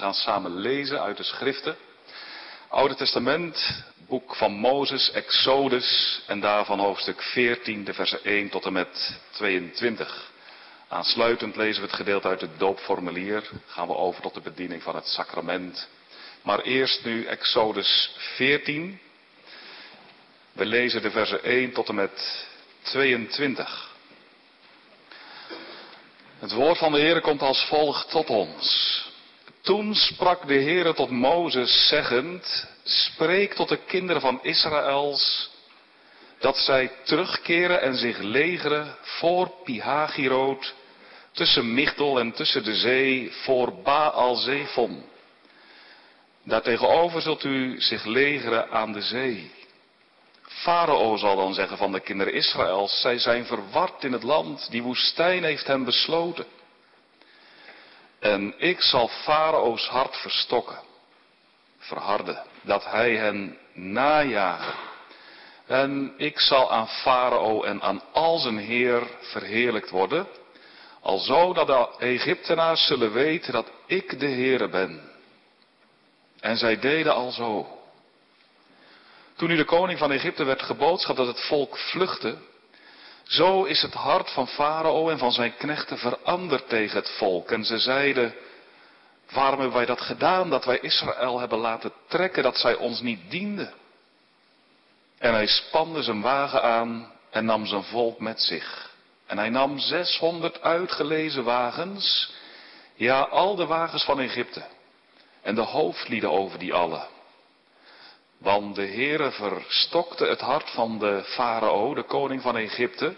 gaan samen lezen uit de schriften. Oude Testament, boek van Mozes, Exodus en daarvan hoofdstuk 14, de versen 1 tot en met 22. Aansluitend lezen we het gedeelte uit het doopformulier. Gaan we over tot de bediening van het sacrament. Maar eerst nu Exodus 14. We lezen de versen 1 tot en met 22. Het woord van de Heer komt als volgt tot ons. Toen sprak de Heer tot Mozes zeggend, spreek tot de kinderen van Israëls, dat zij terugkeren en zich legeren voor Pihagiroot, tussen Migdol en tussen de zee, voor Baal Zephon. Daartegenover zult u zich legeren aan de zee. Farao zal dan zeggen van de kinderen Israëls, zij zijn verward in het land, die woestijn heeft hen besloten. En ik zal Farao's hart verstokken, verharden, dat hij hen najagen. En ik zal aan Farao en aan al zijn heer verheerlijkt worden, alzo dat de Egyptenaars zullen weten dat ik de Heere ben. En zij deden al zo. Toen nu de koning van Egypte werd geboodschapt dat het volk vluchtte, zo is het hart van Farao en van zijn knechten veranderd tegen het volk. En ze zeiden, waarom hebben wij dat gedaan, dat wij Israël hebben laten trekken, dat zij ons niet dienden? En hij spande zijn wagen aan en nam zijn volk met zich. En hij nam 600 uitgelezen wagens, ja, al de wagens van Egypte. En de hoofdlieden over die allen. Want de Heere verstokte het hart van de farao, de koning van Egypte,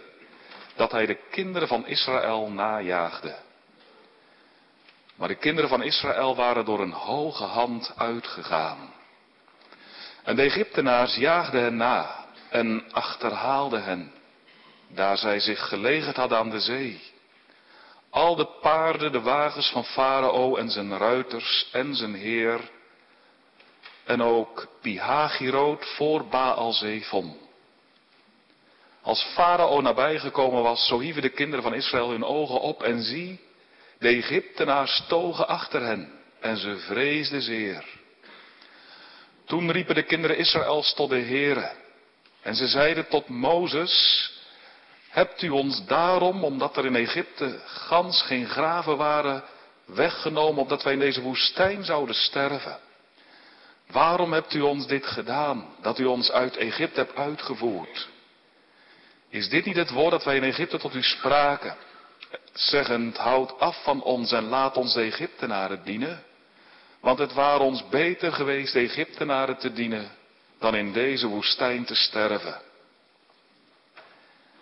dat hij de kinderen van Israël najaagde. Maar de kinderen van Israël waren door een hoge hand uitgegaan. En de Egyptenaars jaagden hen na en achterhaalden hen, daar zij zich gelegerd hadden aan de zee. Al de paarden, de wagens van Farao en zijn ruiters en zijn heer en ook Pihagiroot voor Baal Zephon. Als Farao nabijgekomen was, zo hieven de kinderen van Israël hun ogen op en zie, de Egyptenaars togen achter hen en ze vreesden zeer. Toen riepen de kinderen Israëls tot de Heere en ze zeiden tot Mozes, hebt u ons daarom, omdat er in Egypte gans geen graven waren, weggenomen, opdat wij in deze woestijn zouden sterven? Waarom hebt u ons dit gedaan, dat u ons uit Egypte hebt uitgevoerd? Is dit niet het woord dat wij in Egypte tot u spraken, zeggend, houd af van ons en laat ons de Egyptenaren dienen? Want het waren ons beter geweest de Egyptenaren te dienen, dan in deze woestijn te sterven.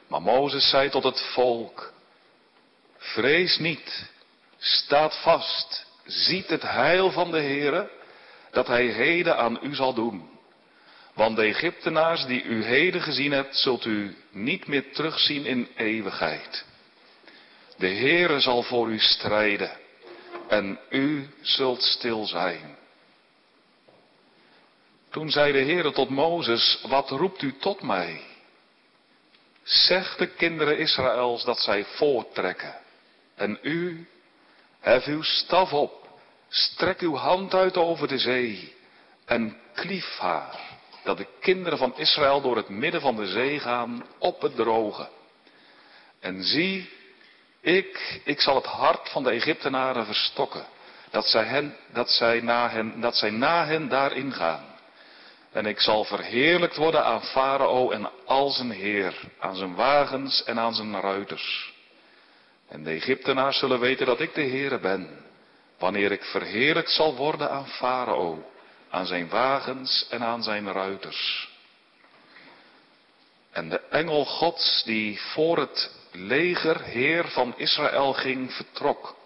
Maar Mozes zei tot het volk, vrees niet, staat vast, ziet het heil van de Heere, dat hij heden aan u zal doen. Want de Egyptenaars die u heden gezien hebt, zult u niet meer terugzien in eeuwigheid. De Heere zal voor u strijden en u zult stil zijn. Toen zei de Heere tot Mozes, wat roept u tot mij? Zeg de kinderen Israëls dat zij voortrekken. En u, hef uw staf op Strek uw hand uit over de zee en klief haar, dat de kinderen van Israël door het midden van de zee gaan op het droge. En zie, ik, ik zal het hart van de Egyptenaren verstokken, dat zij, hen, dat zij, na, hen, dat zij na hen daarin gaan. En ik zal verheerlijkt worden aan Farao en al zijn heer, aan zijn wagens en aan zijn ruiters. En de Egyptenaars zullen weten dat ik de Heere ben, wanneer ik verheerlijkt zal worden aan Farao, aan zijn wagens en aan zijn ruiters. En de engel Gods die voor het leger heer van Israël ging, vertrok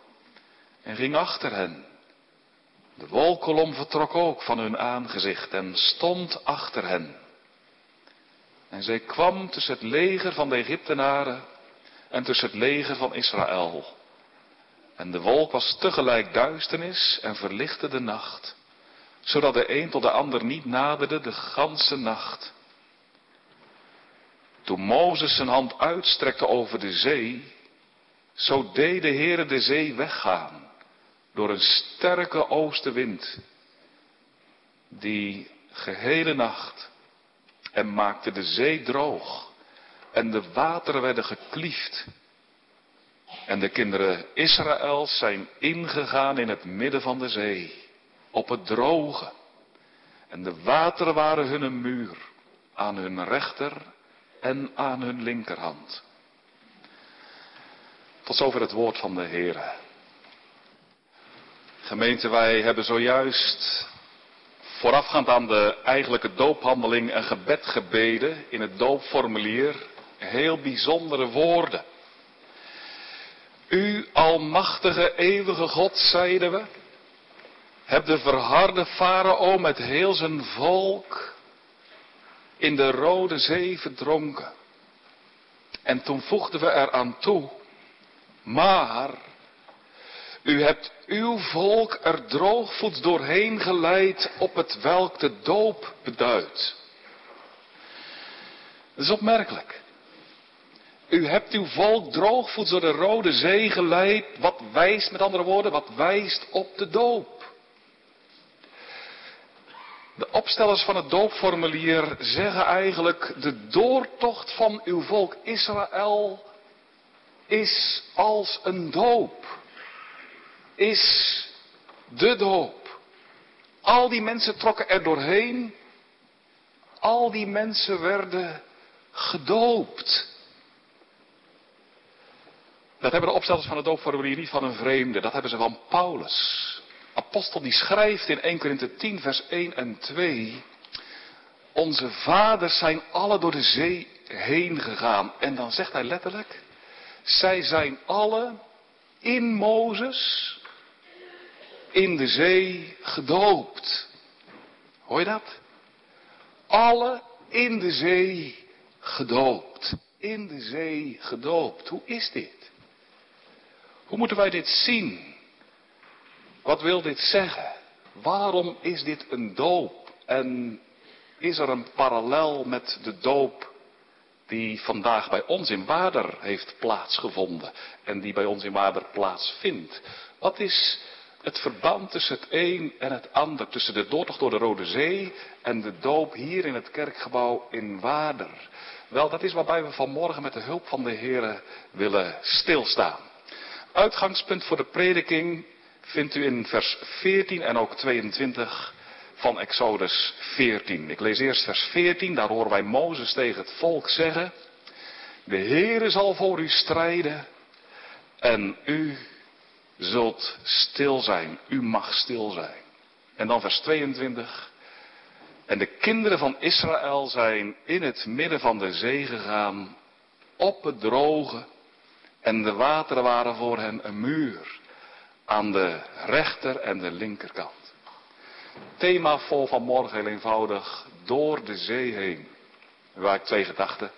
en ging achter hen. De wolkolom vertrok ook van hun aangezicht en stond achter hen. En zij kwam tussen het leger van de Egyptenaren en tussen het leger van Israël. En de wolk was tegelijk duisternis en verlichtte de nacht, zodat de een tot de ander niet naderde de ganse nacht. Toen Mozes zijn hand uitstrekte over de zee, zo deed de Heere de zee weggaan, door een sterke oostenwind, die gehele nacht en maakte de zee droog en de wateren werden gekliefd. En de kinderen Israëls zijn ingegaan in het midden van de zee, op het droge. En de wateren waren hun muur, aan hun rechter en aan hun linkerhand. Tot zover het woord van de Heer. Gemeente, wij hebben zojuist voorafgaand aan de eigenlijke doophandeling een gebed gebeden in het doopformulier. Heel bijzondere woorden. Almachtige eeuwige God, zeiden we, hebt de verharde farao met heel zijn volk in de Rode Zee verdronken. En toen voegden we eraan toe, maar u hebt uw volk er droogvoets doorheen geleid op het welk de doop beduidt. Dat is opmerkelijk. U hebt uw volk droogvoets door de Rode Zee geleid, wat wijst, met andere woorden, wat wijst op de doop. De opstellers van het doopformulier zeggen eigenlijk, de doortocht van uw volk Israël is als een doop. Is de doop. Al die mensen trokken er doorheen. Al die mensen werden gedoopt. Dat hebben de opstellers van het doopformulier niet van een vreemde. Dat hebben ze van Paulus. Apostel die schrijft in 1 Korinthe 10 vers 1 en 2. Onze vaders zijn alle door de zee heen gegaan. En dan zegt hij letterlijk. Zij zijn alle in Mozes in de zee gedoopt. Hoor je dat? Alle in de zee gedoopt. In de zee gedoopt. Hoe is dit? Hoe moeten wij dit zien? Wat wil dit zeggen? Waarom is dit een doop? En is er een parallel met de doop die vandaag bij ons in Waarder heeft plaatsgevonden en die bij ons in Waarder plaatsvindt? Wat is het verband tussen het een en het ander, tussen de doortocht door de Rode Zee en de doop hier in het kerkgebouw in Waarder? Wel, dat is waarbij we vanmorgen met de hulp van de Heer willen stilstaan. Uitgangspunt voor de prediking vindt u in vers 14 en ook 22 van Exodus 14. Ik lees eerst vers 14, daar horen wij Mozes tegen het volk zeggen, de Heere zal voor u strijden en u zult stil zijn. U mag stil zijn. En dan vers 22. En de kinderen van Israël zijn in het midden van de zee gegaan, op het droge, en de wateren waren voor hen een muur, aan de rechter en de linkerkant. Thema vol van morgen heel eenvoudig, door de zee heen. Waar ik twee gedachten.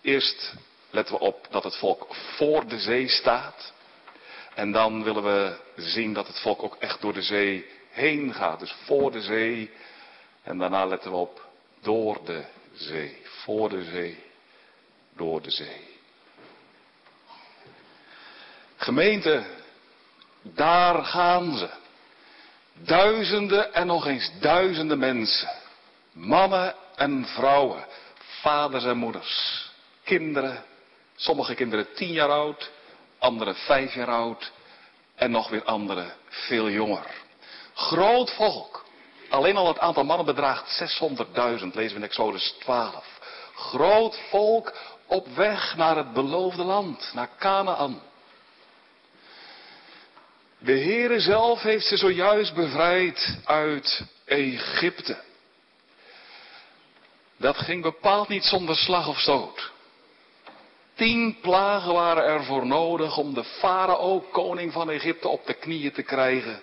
Eerst letten we op dat het volk voor de zee staat. En dan willen we zien dat het volk ook echt door de zee heen gaat. Dus voor de zee. En daarna letten we op door de zee. Voor de zee. Door de zee. Gemeente, daar gaan ze. Duizenden en nog eens duizenden mensen. Mannen en vrouwen. Vaders en moeders. Kinderen. Sommige kinderen tien jaar oud anderen vijf jaar oud en nog weer anderen veel jonger. Groot volk. Alleen al het aantal mannen bedraagt 600.000, lezen we in Exodus 12. Groot volk op weg naar het beloofde land, naar Canaan. De Heere zelf heeft ze zojuist bevrijd uit Egypte. Dat ging bepaald niet zonder slag of stoot. Tien plagen waren er voor nodig om de farao, koning van Egypte, op de knieën te krijgen.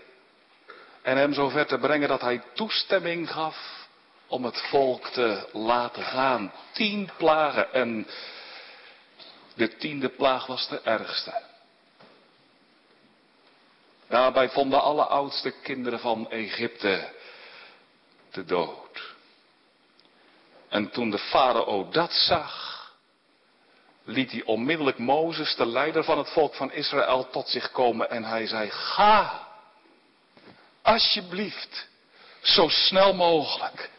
En hem zover te brengen dat hij toestemming gaf om het volk te laten gaan. Tien plagen en de tiende plaag was de ergste. Daarbij vonden alle oudste kinderen van Egypte de dood. En toen de farao dat zag, liet hij onmiddellijk Mozes, de leider van het volk van Israël, tot zich komen en hij zei, ga, Alsjeblieft, zo snel mogelijk.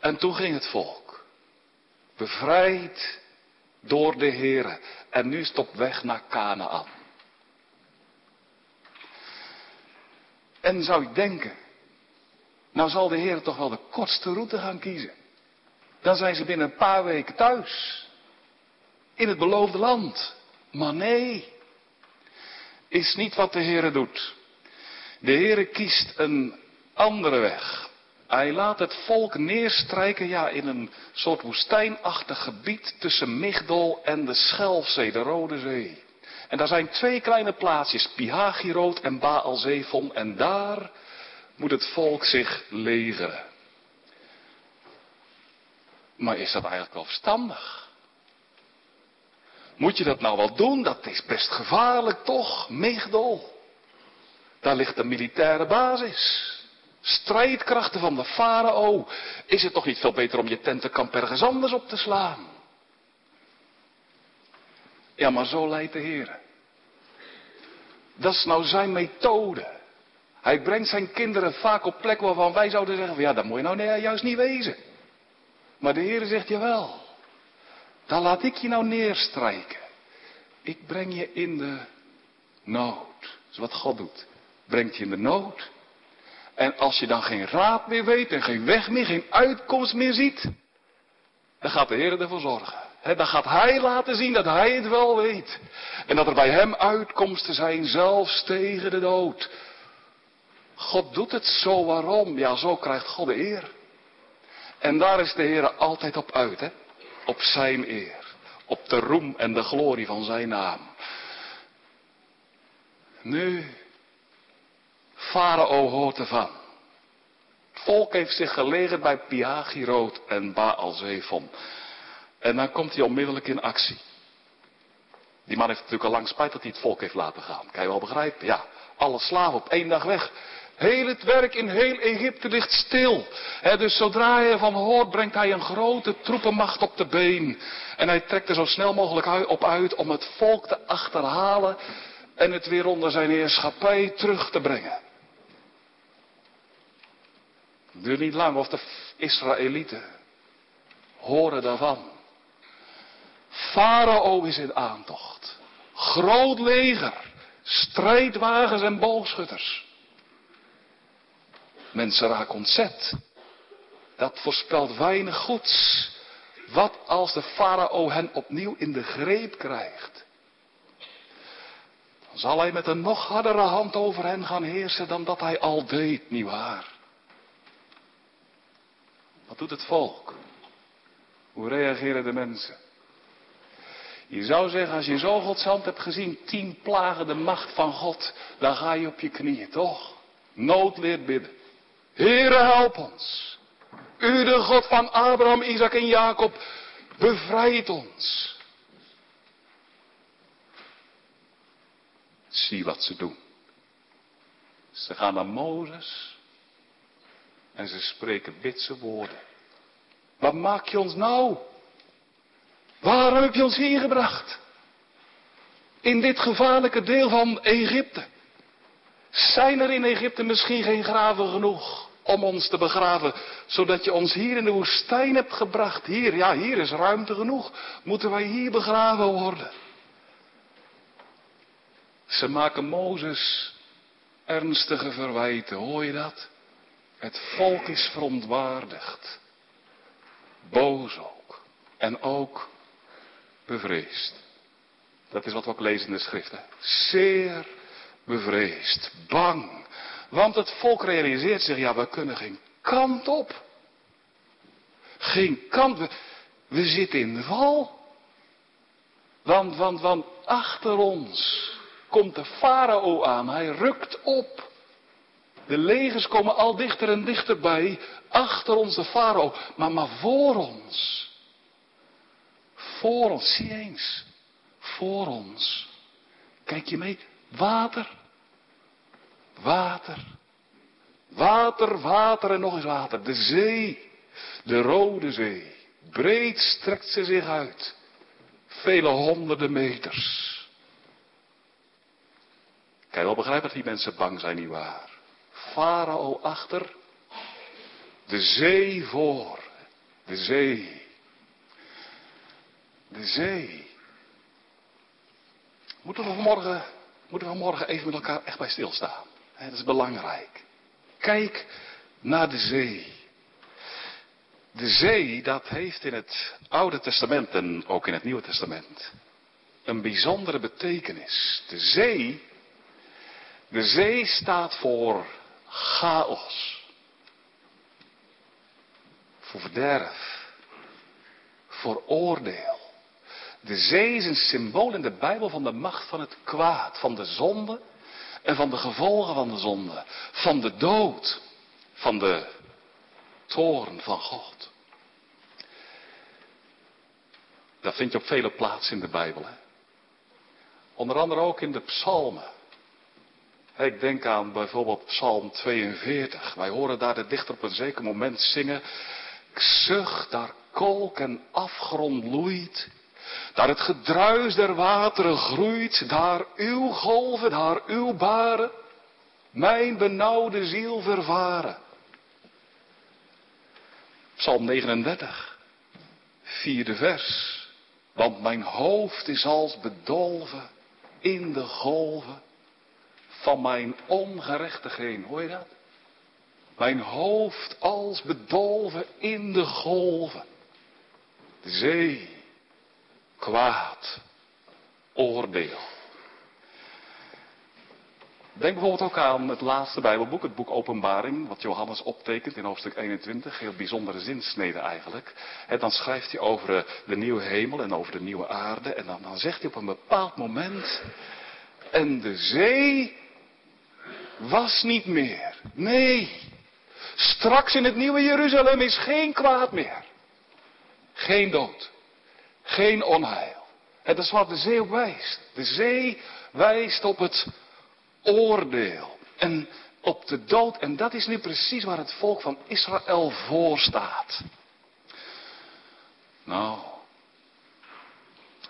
En toen ging het volk, bevrijd door de Heere. En nu is het op weg naar Canaan. En zou ik denken, nou zal de Heer toch wel de kortste route gaan kiezen. Dan zijn ze binnen een paar weken thuis. In het beloofde land. Maar nee, is niet wat de Heer doet. De Heer kiest een andere weg. Hij laat het volk neerstrijken ja, in een soort woestijnachtig gebied tussen Migdol en de Schelfzee, de Rode Zee. En daar zijn twee kleine plaatsjes, Pihagiroot en Baal-Zephon. En daar moet het volk zich legeren. Maar is dat eigenlijk wel verstandig? Moet je dat nou wel doen? Dat is best gevaarlijk toch, Migdol. Daar ligt de militaire basis. Strijdkrachten van de farao. Is het toch niet veel beter om je tentenkamp ergens anders op te slaan? Ja, maar zo leidt de Heer. Dat is nou zijn methode. Hij brengt zijn kinderen vaak op plekken waarvan wij zouden zeggen: ja, dat moet je nou juist niet wezen. Maar de Heer zegt: jawel. Daar laat ik je nou neerstrijken. Ik breng je in de nood. Dat is wat God doet. Brengt je in de nood. En als je dan geen raad meer weet en geen weg meer, geen uitkomst meer ziet, dan gaat de Heer ervoor zorgen. Dan gaat Hij laten zien dat Hij het wel weet. En dat er bij Hem uitkomsten zijn, zelfs tegen de dood. God doet het zo, waarom? Ja, zo krijgt God de eer. En daar is de Heer altijd op uit, hè? Op Zijn eer. Op de roem en de glorie van Zijn naam. Nu, Farao hoort ervan. Het volk heeft zich gelegen bij Piagiroot en baal En dan komt hij onmiddellijk in actie. Die man heeft natuurlijk al lang spijt dat hij het volk heeft laten gaan. Kan je wel begrijpen? Ja, alle slaven op één dag weg. Heel het werk in heel Egypte ligt stil. dus zodra hij ervan hoort, brengt hij een grote troepenmacht op de been. En hij trekt er zo snel mogelijk op uit om het volk te achterhalen en het weer onder zijn heerschappij terug te brengen. Het duurt niet lang of de Israëlieten horen daarvan. Farao is in aantocht. Groot leger, strijdwagens en boogschutters. Mensen raken ontzet. Dat voorspelt weinig goeds. Wat als de farao hen opnieuw in de greep krijgt? Dan zal hij met een nog hardere hand over hen gaan heersen dan dat hij al deed, nietwaar? Wat doet het volk? Hoe reageren de mensen? Je zou zeggen, als je zo Gods hand hebt gezien, tien plagen de macht van God, dan ga je op je knieën, toch? Nood leert bidden. Heere, help ons. U, de God van Abraham, Isaac en Jacob, bevrijd ons. Zie wat ze doen. Ze gaan naar Mozes en ze spreken bitse woorden. Wat maak je ons nou? Waarom heb je ons hier gebracht? In dit gevaarlijke deel van Egypte. Zijn er in Egypte misschien geen graven genoeg om ons te begraven, zodat je ons hier in de woestijn hebt gebracht? Hier, ja, hier is ruimte genoeg. Moeten wij hier begraven worden? Ze maken Mozes ernstige verwijten, hoor je dat? Het volk is verontwaardigd. Boos ook. En ook bevreesd. Dat is wat we ook lezen in de schriften. Zeer bevreesd. Bang. Want het volk realiseert zich, ja, we kunnen geen kant op. Geen kant. We, we zitten in de val. Want, want, want achter ons komt de farao aan. Hij rukt op. De legers komen al dichter en dichterbij. Achter ons de farao. Maar, maar voor ons. Voor ons. Zie eens. Voor ons. Kijk je mee. Water. Water. Water, water en nog eens water. De zee. De Rode Zee. Breed strekt ze zich uit. Vele honderden meters. Je wel begrijpen dat die mensen bang zijn, nietwaar? Farao achter, de zee voor, de zee. De zee. Moeten we vanmorgen, moeten we vanmorgen even met elkaar echt bij stilstaan. Dat is belangrijk. Kijk naar de zee. De zee, dat heeft in het Oude Testament en ook in het Nieuwe Testament een bijzondere betekenis. De zee, de zee staat voor chaos. Voor verderf. Voor oordeel. De zee is een symbool in de Bijbel van de macht van het kwaad, van de zonde en van de gevolgen van de zonde, van de dood, van de toorn van God. Dat vind je op vele plaatsen in de Bijbel. Hè? Onder andere ook in de psalmen. Ik denk aan bijvoorbeeld Psalm 42. Wij horen daar de dichter op een zeker moment zingen. Zucht, daar kolk en afgrond loeit. Daar het gedruis der wateren groeit. Daar uw golven, daar uw baren. Mijn benauwde ziel vervaren. Psalm 39. Vierde vers. Want mijn hoofd is als bedolven in de golven van mijn ongerechtigheden. Hoor je dat? Mijn hoofd als bedolven in de golven. De zee, kwaad, oordeel. Denk bijvoorbeeld ook aan het laatste Bijbelboek, het boek Openbaring, wat Johannes optekent in hoofdstuk 21. Heel bijzondere zinsnede eigenlijk. En dan schrijft hij over de nieuwe hemel en over de nieuwe aarde. En dan, dan zegt hij op een bepaald moment. En de zee was niet meer. Nee. Straks in het nieuwe Jeruzalem is geen kwaad meer. Geen dood. Geen onheil. En dat is wat de zee wijst. De zee wijst op het oordeel. En op de dood. En dat is nu precies waar het volk van Israël voor staat. Nou,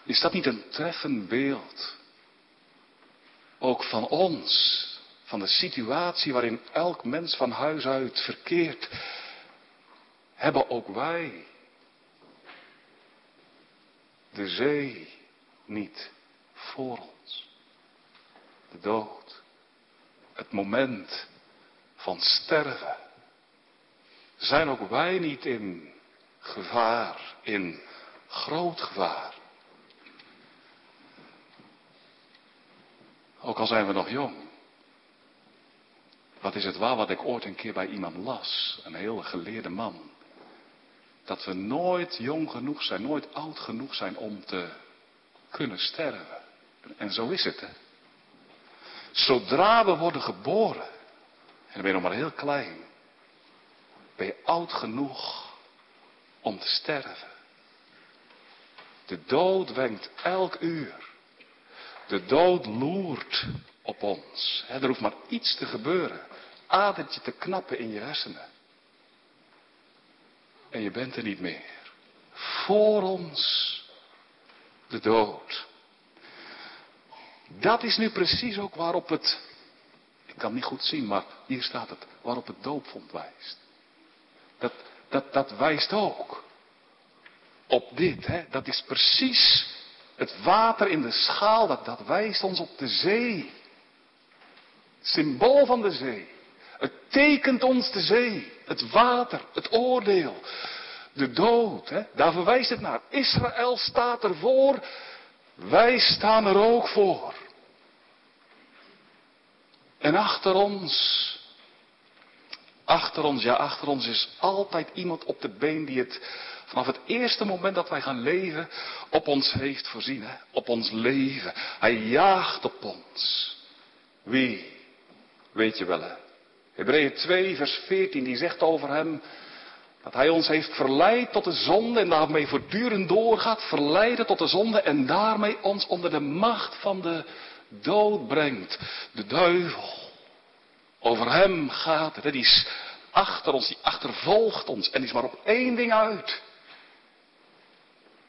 is dat niet een treffend beeld? Ook van ons, van de situatie waarin elk mens van huis uit verkeert, hebben ook wij de zee niet voor ons. De dood het moment van sterven, zijn ook wij niet in gevaar, in groot gevaar. Ook al zijn we nog jong. Wat is het waar wat ik ooit een keer bij iemand las, een heel geleerde man. Dat we nooit jong genoeg zijn, nooit oud genoeg zijn om te kunnen sterven. En zo is het, hè. Zodra we worden geboren, en dan ben je nog maar heel klein, ben je oud genoeg om te sterven. De dood wenkt elk uur. De dood loert op ons. er hoeft maar iets te gebeuren. Adertje te knappen in je hersenen. En je bent er niet meer. Voor ons de dood. Dat is nu precies ook waarop het, ik kan niet goed zien, maar hier staat het, waarop het doopvond wijst. Dat, dat, dat wijst ook op dit, hè? dat is precies het water in de schaal, dat, dat wijst ons op de zee. Symbool van de zee. Het tekent ons de zee, het water, het oordeel, de dood. Hè? Daar verwijst het naar. Israël staat ervoor wij staan er ook voor. En achter ons, achter ons, ja, achter ons is altijd iemand op de been die het vanaf het eerste moment dat wij gaan leven op ons heeft voorzien. Hè? Op ons leven. Hij jaagt op ons. Wie? Weet je wel hè? Hebreeën 2 vers 14 die zegt over hem, dat hij ons heeft verleid tot de zonde en daarmee voortdurend doorgaat, verleiden tot de zonde en daarmee ons onder de macht van de dood brengt. De duivel. Over hem gaat het. Die is achter ons, die achtervolgt ons en is maar op één ding uit.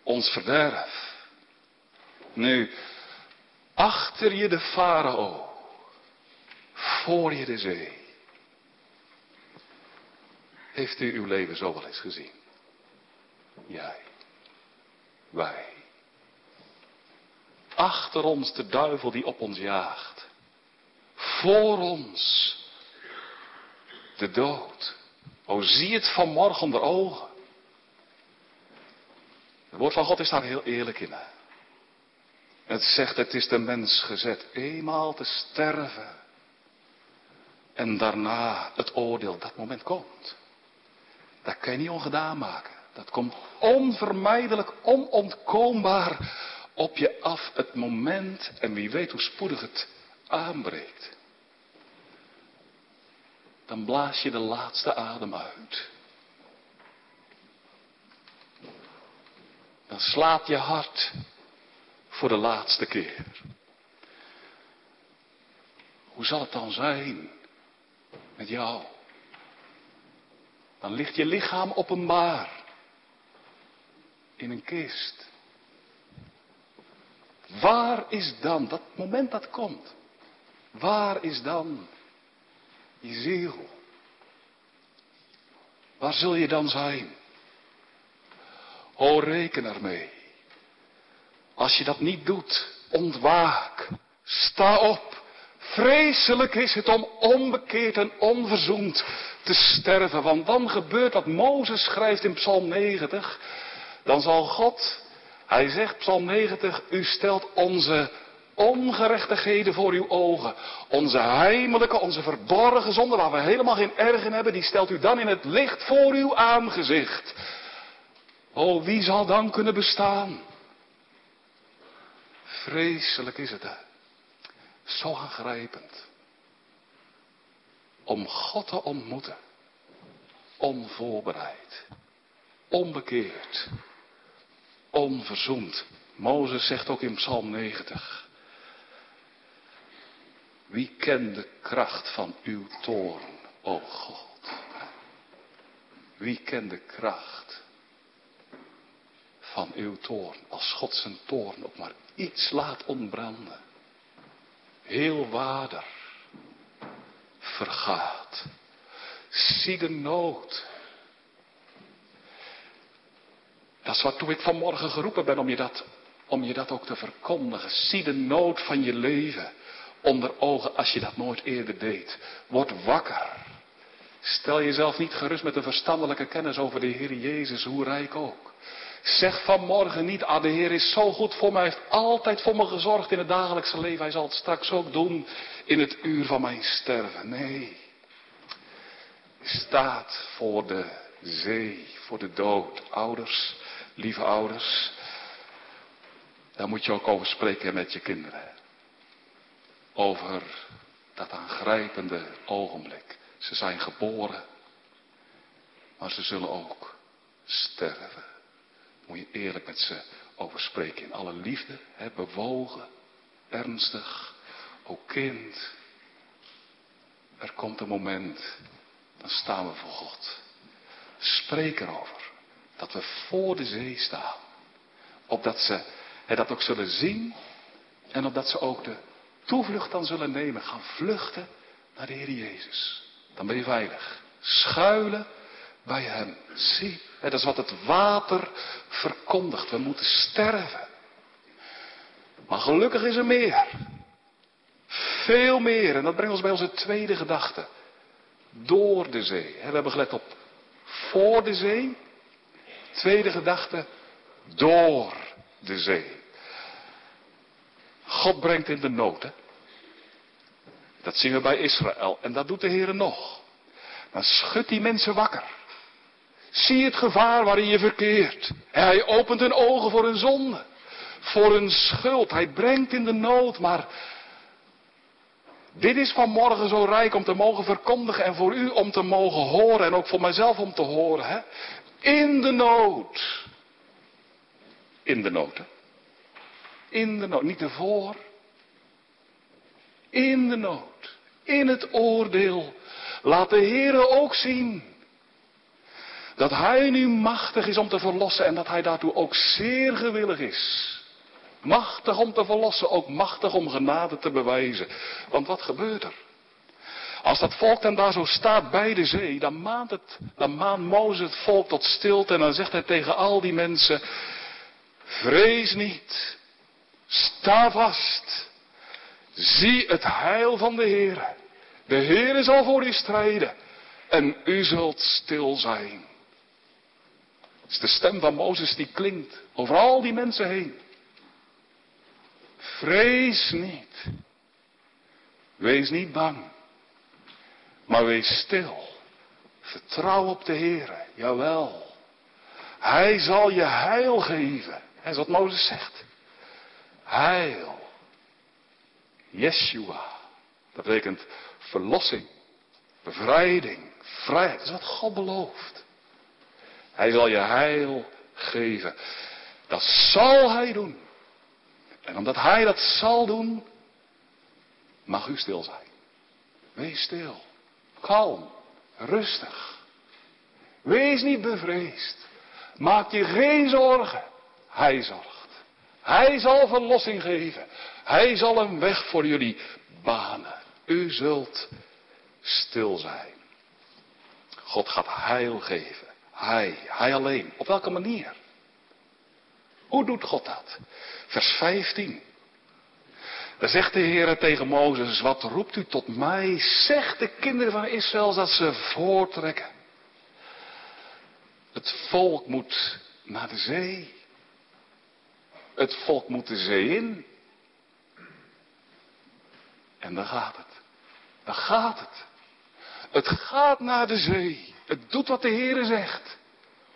Ons verderf. Nu, achter je de farao. Voor je de zee. Heeft u uw leven zo wel eens gezien? Jij. Wij. Achter ons de duivel die op ons jaagt. Voor ons de dood. O, zie het vanmorgen onder ogen. Het woord van God is daar heel eerlijk in. Het zegt, het is de mens gezet eenmaal te sterven. En daarna het oordeel, dat moment komt. Dat kan je niet ongedaan maken. Dat komt onvermijdelijk, onontkoombaar op je af het moment. En wie weet hoe spoedig het aanbreekt. Dan blaas je de laatste adem uit. Dan slaat je hart voor de laatste keer. Hoe zal het dan zijn met jou? Dan ligt je lichaam openbaar in een kist. Waar is dan, dat moment dat komt, waar is dan je ziel? Waar zul je dan zijn? O, reken ermee. Als je dat niet doet, ontwaak. Sta op. Vreselijk is het om onbekeerd en onverzoend te sterven. Want dan gebeurt wat Mozes schrijft in Psalm 90. Dan zal God, hij zegt Psalm 90, u stelt onze ongerechtigheden voor uw ogen. Onze heimelijke, onze verborgen zonde, waar we helemaal geen erg in hebben, die stelt u dan in het licht voor uw aangezicht. O, wie zal dan kunnen bestaan? Vreselijk is het? Zo aangrijpend. Om God te ontmoeten. Onvoorbereid. Onbekeerd. Onverzoend. Mozes zegt ook in Psalm 90. Wie kent de kracht van uw toorn, o God? Wie kent de kracht van uw toorn? Als God zijn toorn ook maar iets laat ontbranden. Heel wader vergaat. Zie de nood. Dat is waartoe ik vanmorgen geroepen ben om je dat, om je dat ook te verkondigen. Zie de nood van je leven onder ogen als je dat nooit eerder deed. Word wakker. Stel jezelf niet gerust met een verstandelijke kennis over de Heer Jezus, hoe rijk ook. Zeg vanmorgen niet, ah de Heer is zo goed voor mij, heeft altijd voor me gezorgd in het dagelijkse leven. Hij zal het straks ook doen in het uur van mijn sterven. Nee, staat voor de zee, voor de dood. Ouders, lieve ouders, daar moet je ook over spreken met je kinderen. Over dat aangrijpende ogenblik. Ze zijn geboren, maar ze zullen ook sterven moet je eerlijk met ze over spreken. In alle liefde, bewogen, ernstig, ook kind. Er komt een moment, dan staan we voor God. Spreek erover. Dat we voor de zee staan. Opdat ze hè, dat ook zullen zien. En opdat ze ook de toevlucht dan zullen nemen. Gaan vluchten naar de Heer Jezus. Dan ben je veilig. Schuilen bij Hem. Zie, dat is wat het water verkondigt. We moeten sterven. Maar gelukkig is er meer. Veel meer. En dat brengt ons bij onze tweede gedachte. Door de zee. We hebben gelet op voor de zee. Tweede gedachte. Door de zee. God brengt in de nood. Dat zien we bij Israël. En dat doet de Heer nog. Dan schudt die mensen wakker. Zie het gevaar waarin je verkeert. Hij opent hun ogen voor hun zonde. Voor hun schuld. Hij brengt in de nood. Maar dit is vanmorgen zo rijk om te mogen verkondigen. En voor u om te mogen horen. En ook voor mijzelf om te horen. Hè? In de nood. In de nood. Hè? In de nood. Niet ervoor. In de nood. In het oordeel. Laat de Heer ook zien dat hij nu machtig is om te verlossen en dat hij daartoe ook zeer gewillig is. Machtig om te verlossen, ook machtig om genade te bewijzen. Want wat gebeurt er? Als dat volk dan daar zo staat bij de zee, dan maant, het, dan maant Mozes het volk tot stilte en dan zegt hij tegen al die mensen, vrees niet, sta vast, zie het heil van de Heer. De Heer zal voor u strijden en u zult stil zijn. Is de stem van Mozes die klinkt over al die mensen heen. Vrees niet. Wees niet bang. Maar wees stil. Vertrouw op de Heer. Jawel. Hij zal je heil geven. Dat is wat Mozes zegt. Heil. Yeshua. Dat betekent verlossing. Bevrijding. Vrijheid. Dat is wat God belooft. Hij zal je heil geven. Dat zal hij doen. En omdat hij dat zal doen, mag u stil zijn. Wees stil. Kalm. Rustig. Wees niet bevreesd. Maak je geen zorgen. Hij zorgt. Hij zal verlossing geven. Hij zal een weg voor jullie banen. U zult stil zijn. God gaat heil geven. Hij, hij alleen. Op welke manier? Hoe doet God dat? Vers 15. Dan zegt de Heer tegen Mozes, wat roept u tot mij? Zeg de kinderen van Israël dat ze voortrekken. Het volk moet naar de zee. Het volk moet de zee in. En dan gaat het. Dan gaat het. Het gaat naar de zee. Het doet wat de Heer zegt.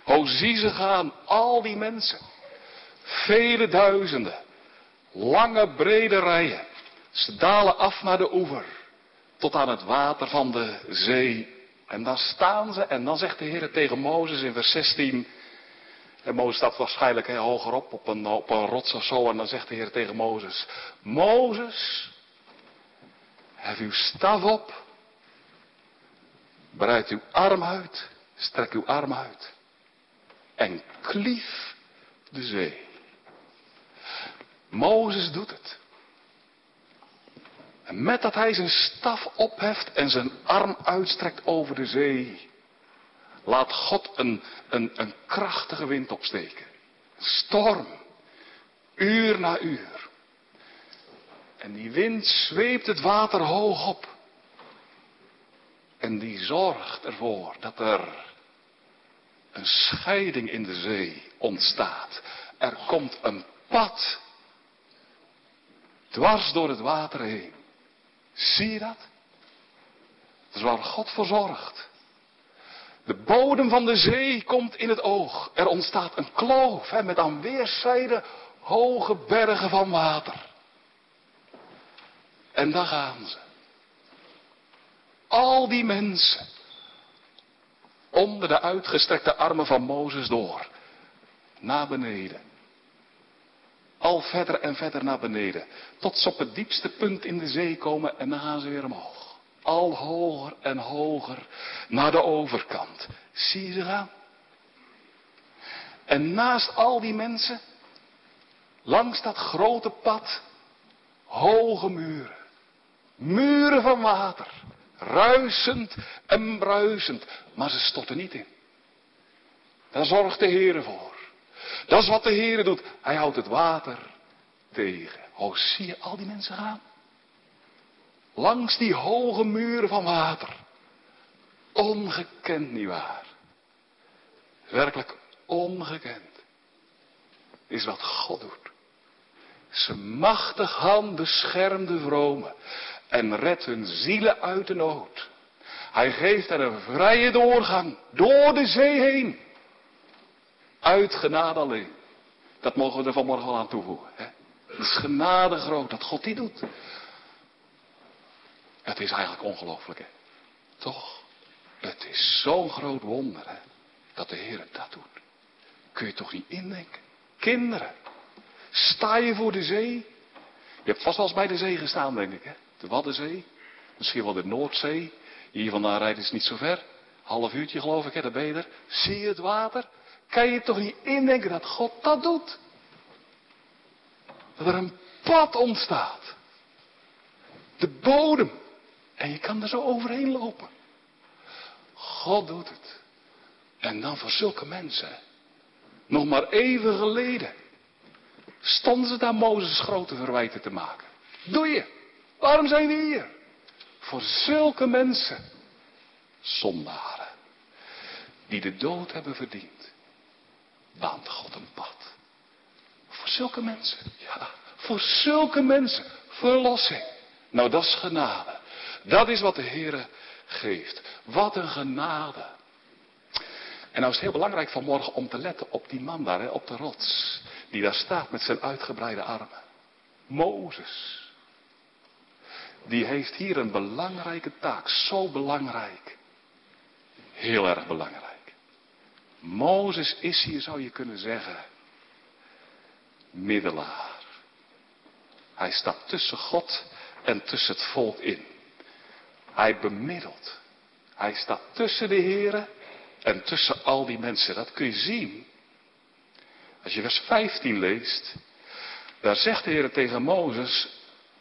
Ho, zie ze gaan, al die mensen. Vele duizenden. Lange brede rijen. Ze dalen af naar de oever. Tot aan het water van de zee. En dan staan ze en dan zegt de Heer tegen Mozes in vers 16. En Mozes staat waarschijnlijk heel hogerop op een, op een rots of zo. En dan zegt de Heer tegen Mozes. Mozes, hef uw staf op. Breid uw arm uit. Strek uw arm uit. En klief de zee. Mozes doet het. En met dat hij zijn staf opheft en zijn arm uitstrekt over de zee, laat God een, een, een krachtige wind opsteken. Storm. Uur na uur. En die wind zweept het water hoog op. En die zorgt ervoor dat er een scheiding in de zee ontstaat. Er komt een pad dwars door het water heen. Zie je dat? Dat is waar God voor zorgt. De bodem van de zee komt in het oog. Er ontstaat een kloof hè, met aan weerszijden hoge bergen van water. En daar gaan ze. Al die mensen. Onder de uitgestrekte armen van Mozes door. Naar beneden. Al verder en verder naar beneden. Tot ze op het diepste punt in de zee komen en dan gaan ze weer omhoog. Al hoger en hoger naar de overkant. Zie je ze gaan? En naast al die mensen, langs dat grote pad, hoge muren. Muren van water. Ruisend en bruisend. Maar ze stotten niet in. Daar zorgt de Heer voor. Dat is wat de Heer doet. Hij houdt het water tegen. Oh, zie je al die mensen gaan? Langs die hoge muren van water. Ongekend, nietwaar? Werkelijk ongekend. Is wat God doet. Zijn machtig hand beschermt de vromen en redt hun zielen uit de nood. Hij geeft hen een vrije doorgang door de zee heen. Uit genade alleen. Dat mogen we er vanmorgen wel aan toevoegen. Hè? Het is genade groot dat God die doet. Het is eigenlijk ongelooflijk, hè? Toch? Het is zo'n groot wonder, hè? Dat de Heer dat doet. Kun je toch niet indenken? Kinderen, sta je voor de zee? Je hebt vast wel eens bij de zee gestaan, denk ik, hè? De Waddenzee, misschien wel de Noordzee. Hier vandaan rijden is niet zo ver. Half uurtje geloof ik, hè, de ben. Zie je het water? Kan je toch niet indenken dat God dat doet? Dat er een pad ontstaat. De bodem. En je kan er zo overheen lopen. God doet het. En dan voor zulke mensen. Nog maar even geleden. Stonden ze daar Mozes grote verwijten te maken. Doe je. Waarom zijn we hier? Voor zulke mensen. Zondaren. Die de dood hebben verdiend. Baant God een pad. Voor zulke mensen. Ja. Voor zulke mensen. Verlossing. Nou, dat is genade. Dat is wat de Heer geeft. Wat een genade. En nou is het heel belangrijk vanmorgen om te letten op die man daar, op de rots. Die daar staat met zijn uitgebreide armen. Mozes. Die heeft hier een belangrijke taak. Zo belangrijk. Heel erg belangrijk. Mozes is hier, zou je kunnen zeggen, middelaar. Hij staat tussen God en tussen het volk in. Hij bemiddelt. Hij staat tussen de heren en tussen al die mensen. Dat kun je zien. Als je vers 15 leest, daar zegt de Heer tegen Mozes,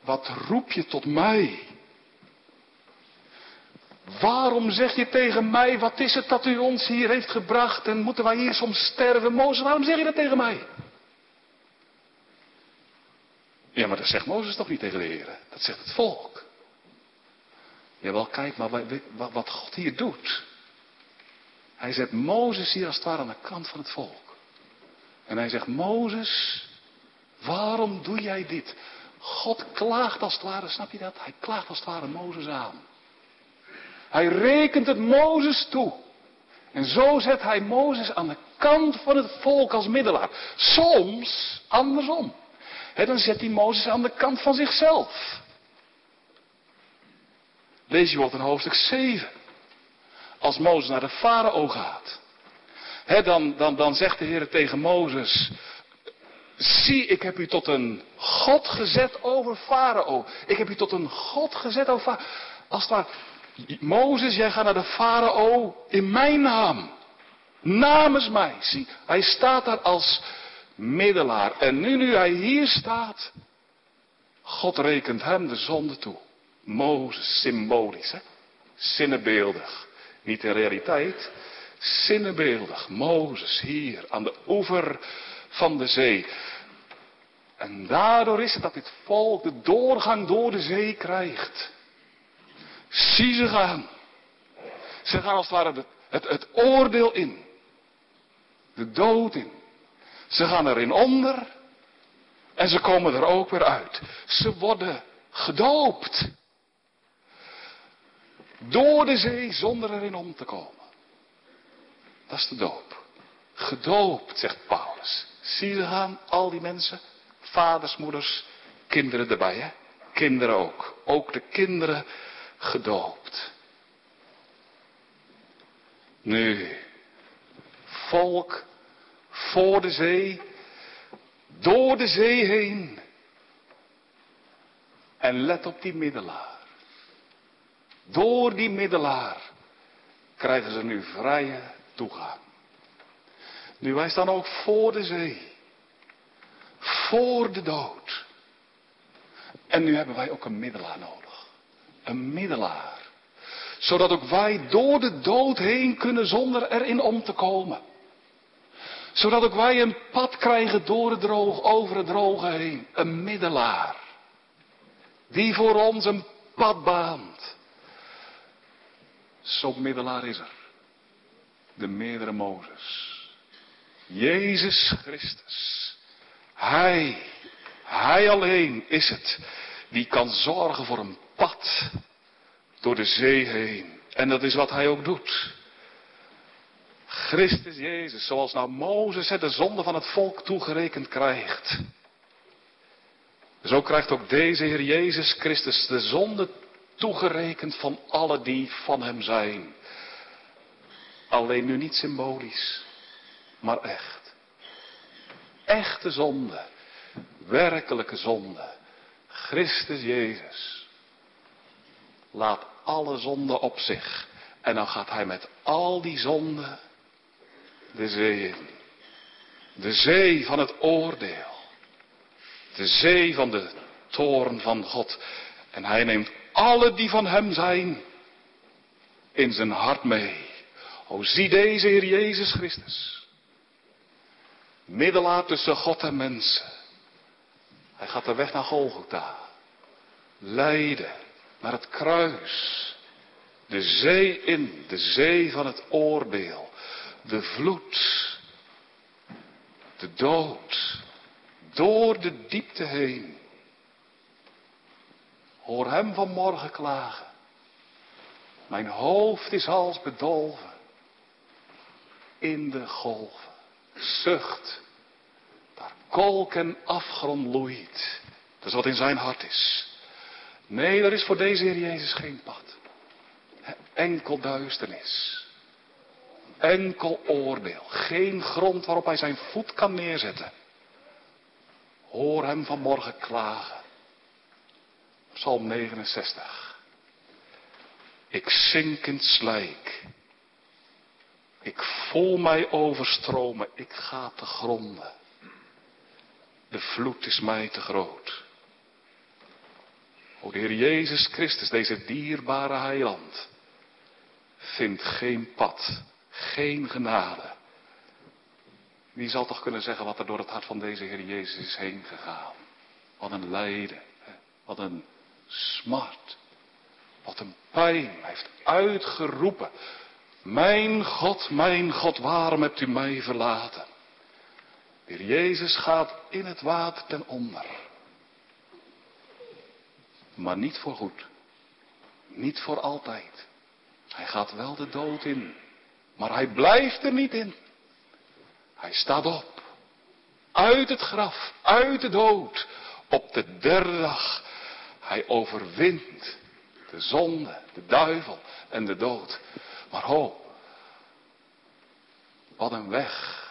wat roep je tot mij? Waarom zeg je tegen mij, wat is het dat u ons hier heeft gebracht en moeten wij hier soms sterven? Mozes, waarom zeg je dat tegen mij? Ja, maar dat zegt Mozes toch niet tegen de Heer. Dat zegt het volk. Jawel, kijk maar wat God hier doet. Hij zet Mozes hier als het ware aan de kant van het volk. En hij zegt, Mozes, waarom doe jij dit? God klaagt als het ware, snap je dat? Hij klaagt als het ware Mozes aan. Hij rekent het Mozes toe. En zo zet hij Mozes aan de kant van het volk als middelaar. Soms andersom. dan zet hij Mozes aan de kant van zichzelf. Lees je wat in hoofdstuk 7. Als Mozes naar de farao gaat. dan, dan, dan zegt de Heer tegen Mozes. Zie, ik heb u tot een God gezet over farao. Ik heb u tot een God gezet over farao. Als het ware, Mozes, jij gaat naar de farao in mijn naam. Namens mij. Zie, hij staat daar als middelaar. En nu, nu hij hier staat, God rekent hem de zonde toe. Mozes, symbolisch, hè? Zinnebeeldig. Niet in realiteit, zinnebeeldig. Mozes hier aan de oever van de zee. En daardoor is het dat dit volk de doorgang door de zee krijgt. Zie ze gaan. Ze gaan als het ware het, het, het oordeel in. De dood in. Ze gaan erin onder. En ze komen er ook weer uit. Ze worden gedoopt. Door de zee zonder erin om te komen. Dat is de doop. Gedoopt, zegt Paulus. Zie je gaan, al die mensen. Vaders, moeders, kinderen erbij, hè? Kinderen ook. Ook de kinderen gedoopt. Nu, volk voor de zee, door de zee heen. En let op die middelaar. Door die middelaar krijgen ze nu vrije toegang. Nu wij staan ook voor de zee. Voor de dood. En nu hebben wij ook een middelaar nodig. Een middelaar. Zodat ook wij door de dood heen kunnen zonder erin om te komen. Zodat ook wij een pad krijgen door het droog, over het droge heen. Een middelaar. Die voor ons een pad baant. Zo'n middelaar is er. De meerdere Mozes. Jezus Christus. Hij, hij alleen is het die kan zorgen voor een pad door de zee heen. En dat is wat hij ook doet. Christus Jezus, zoals nou Mozes de zonde van het volk toegerekend krijgt. Zo krijgt ook deze Heer Jezus Christus de zonde toegerekend van alle die van hem zijn. Alleen nu niet symbolisch, maar echt. Echte zonde, werkelijke zonde. Christus Jezus laat alle zonden op zich. En dan gaat hij met al die zonden de zee in. De zee van het oordeel. De zee van de toorn van God. En hij neemt alle die van hem zijn in zijn hart mee. O zie deze Heer Jezus Christus. Middelaar tussen God en mensen. Hij gaat de weg naar Golgotha. Leiden naar het kruis. De zee in, de zee van het oordeel. De vloed. De dood. Door de diepte heen. Hoor hem vanmorgen klagen. Mijn hoofd is als bedolven. In de golven. Zucht. Daar kolk en afgrond loeit. Dat is wat in zijn hart is. Nee, er is voor deze Heer Jezus geen pad. Enkel duisternis. Enkel oordeel. Geen grond waarop hij zijn voet kan neerzetten. Hoor hem vanmorgen klagen. Psalm 69. Ik zink in het slijk. Ik voel mij overstromen. Ik ga te gronden. De vloed is mij te groot. O Heer Jezus Christus, deze dierbare heiland, vindt geen pad, geen genade. Wie zal toch kunnen zeggen wat er door het hart van deze Heer Jezus is heen gegaan? Wat een lijden, wat een smart, wat een pijn. Hij heeft uitgeroepen, mijn God, mijn God, waarom hebt u mij verlaten? De Heer Jezus gaat in het water ten onder. Maar niet voor goed. Niet voor altijd. Hij gaat wel de dood in. Maar hij blijft er niet in. Hij staat op. Uit het graf. Uit de dood. Op de derde dag. Hij overwint de zonde, de duivel en de dood. Maar ho, wat een weg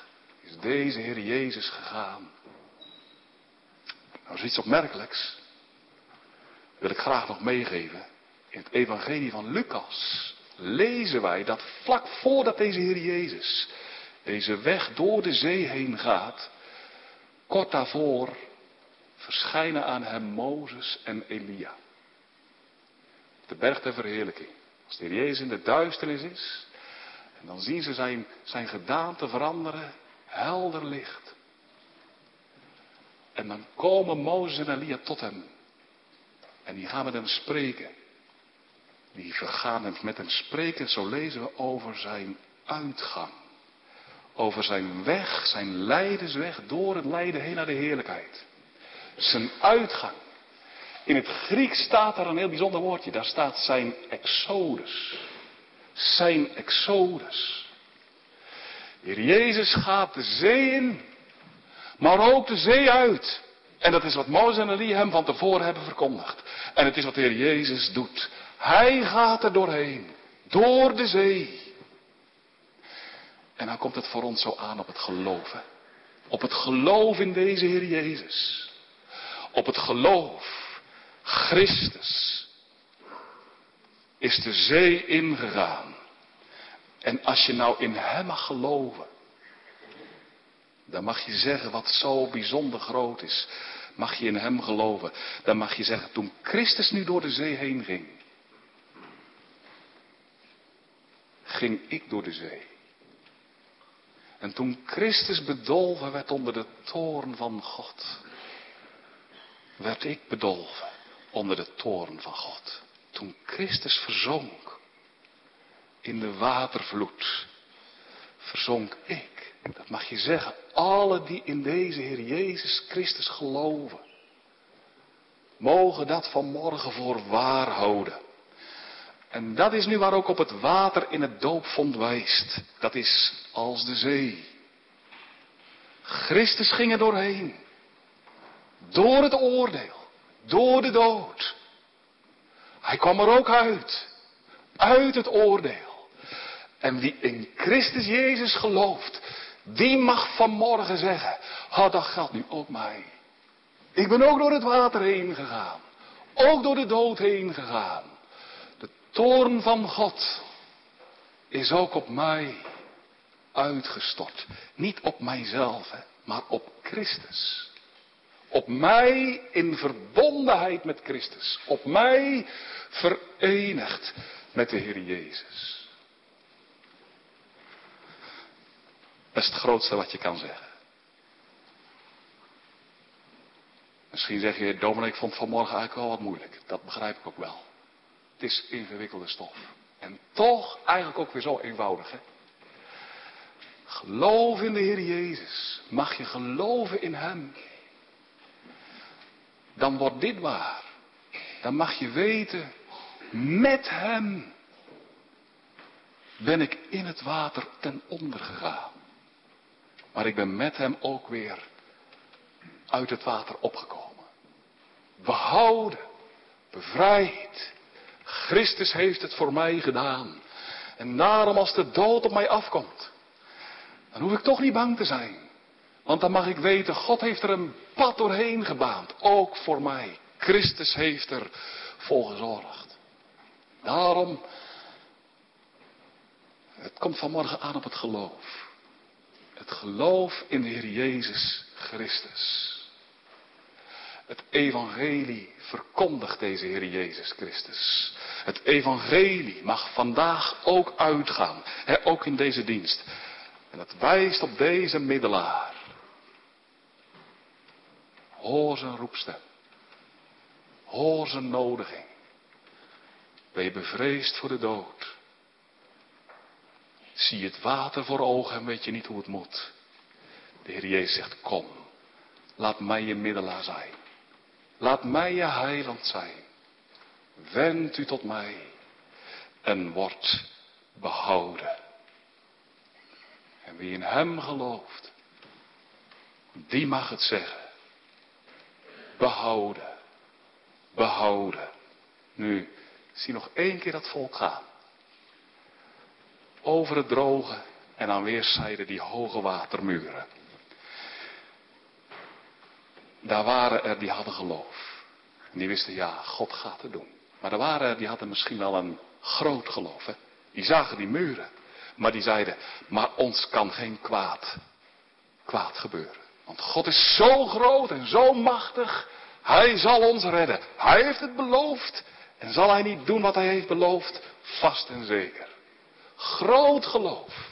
is deze Heer Jezus gegaan. Nou is iets opmerkelijks wil ik graag nog meegeven. In het evangelie van Lucas lezen wij dat vlak voordat deze Heer Jezus deze weg door de zee heen gaat, kort daarvoor verschijnen aan hem Mozes en Elia. De berg der verheerlijking. Als de Heer Jezus in de duisternis is, en dan zien ze zijn, zijn gedaante veranderen, helder licht. En dan komen Mozes en Elia tot hem. En die gaan met hem spreken. Die vergaan met hem spreken, zo lezen we over zijn uitgang. Over zijn weg, zijn lijdensweg door het lijden heen naar de heerlijkheid. Zijn uitgang. In het Grieks staat daar een heel bijzonder woordje. Daar staat zijn exodus. Zijn exodus. Heer Jezus gaat de zee in, maar ook de zee uit. En dat is wat Mozes en Elie hem van tevoren hebben verkondigd. En het is wat de Heer Jezus doet. Hij gaat er doorheen. Door de zee. En dan komt het voor ons zo aan op het geloven. Op het geloof in deze Heer Jezus. Op het geloof. Christus is de zee ingegaan. En als je nou in Hem mag geloven, dan mag je zeggen wat zo bijzonder groot is. Mag je in Hem geloven. Dan mag je zeggen, toen Christus nu door de zee heen ging, ging ik door de zee. En toen Christus bedolven werd onder de toorn van God, werd ik bedolven onder de toorn van God. Toen Christus verzonk in de watervloed, verzonk ik. Dat mag je zeggen. Alle die in deze Heer Jezus Christus geloven. Mogen dat vanmorgen voor waar houden. En dat is nu waar ook op het water in het doopvond wijst. Dat is als de zee. Christus ging er doorheen. Door het oordeel. Door de dood. Hij kwam er ook uit. Uit het oordeel. En wie in Christus Jezus gelooft, die mag vanmorgen zeggen, oh, dat geldt nu ook mij. Ik ben ook door het water heen gegaan. Ook door de dood heen gegaan. De toorn van God is ook op mij uitgestort. Niet op mijzelf, maar op Christus. Op mij in verbondenheid met Christus. Op mij verenigd met de Heer Jezus. Dat is het grootste wat je kan zeggen. Misschien zeg je, dominee, ik vond vanmorgen eigenlijk wel wat moeilijk. Dat begrijp ik ook wel. Het is ingewikkelde stof. En toch eigenlijk ook weer zo eenvoudig. Hè? Geloof in de Heer Jezus. Mag je geloven in Hem. Dan wordt dit waar. Dan mag je weten, met Hem ben ik in het water ten onder gegaan. Maar ik ben met Hem ook weer uit het water opgekomen. Behouden, bevrijd. Christus heeft het voor mij gedaan. En daarom als de dood op mij afkomt, dan hoef ik toch niet bang te zijn. Want dan mag ik weten, God heeft er een pad doorheen gebaand. Ook voor mij. Christus heeft er voor gezorgd. Daarom, het komt vanmorgen aan op het geloof. Het geloof in de Heer Jezus Christus. Het evangelie verkondigt deze Heer Jezus Christus. Het evangelie mag vandaag ook uitgaan, hè, ook in deze dienst. En het wijst op deze middelaar. Hoor zijn roepstem. Hoor zijn nodiging. Ben je bevreesd voor de dood? Zie het water voor ogen en weet je niet hoe het moet. De Heer Jezus zegt, kom, laat mij je middelaar zijn. Laat mij je heiland zijn. Wend u tot mij en word behouden. En wie in hem gelooft, die mag het zeggen. Behouden. Behouden. Nu, zie nog één keer dat volk gaan. Over het droge en aan weerszijden die hoge watermuren. Daar waren er die hadden geloof. Die wisten, ja, God gaat het doen. Maar er waren er die hadden misschien wel een groot geloof. Hè? Die zagen die muren. Maar die zeiden, maar ons kan geen kwaad, kwaad gebeuren. Want God is zo groot en zo machtig. Hij zal ons redden. Hij heeft het beloofd. En zal hij niet doen wat hij heeft beloofd? Vast en zeker. Groot geloof.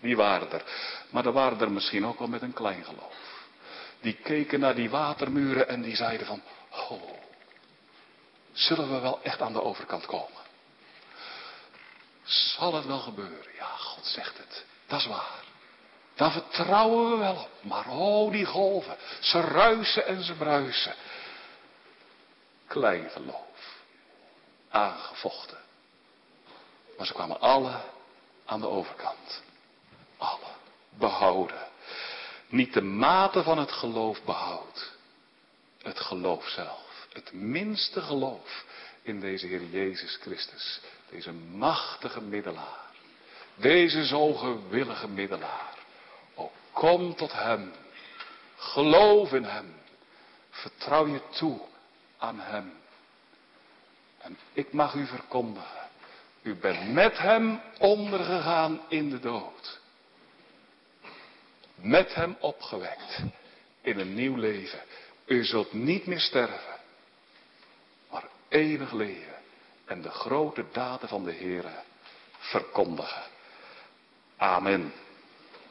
Die waren er. Maar er waren er misschien ook wel met een klein geloof. Die keken naar die watermuren en die zeiden van, oh, zullen we wel echt aan de overkant komen? Zal het wel gebeuren? Ja, God zegt het. Dat is waar. Daar vertrouwen we wel op. Maar oh, die golven. Ze ruisen en ze bruisen. Klein geloof. Aangevochten. Maar ze kwamen alle aan de overkant. Alle. Behouden. Niet de mate van het geloof behoudt. Het geloof zelf. Het minste geloof in deze Heer Jezus Christus. Deze machtige middelaar. Deze zo gewillige middelaar. Kom tot Hem. Geloof in Hem. Vertrouw je toe aan Hem. En ik mag u verkondigen. U bent met Hem ondergegaan in de dood. Met Hem opgewekt in een nieuw leven. U zult niet meer sterven, maar eeuwig leven en de grote daden van de Heer verkondigen. Amen.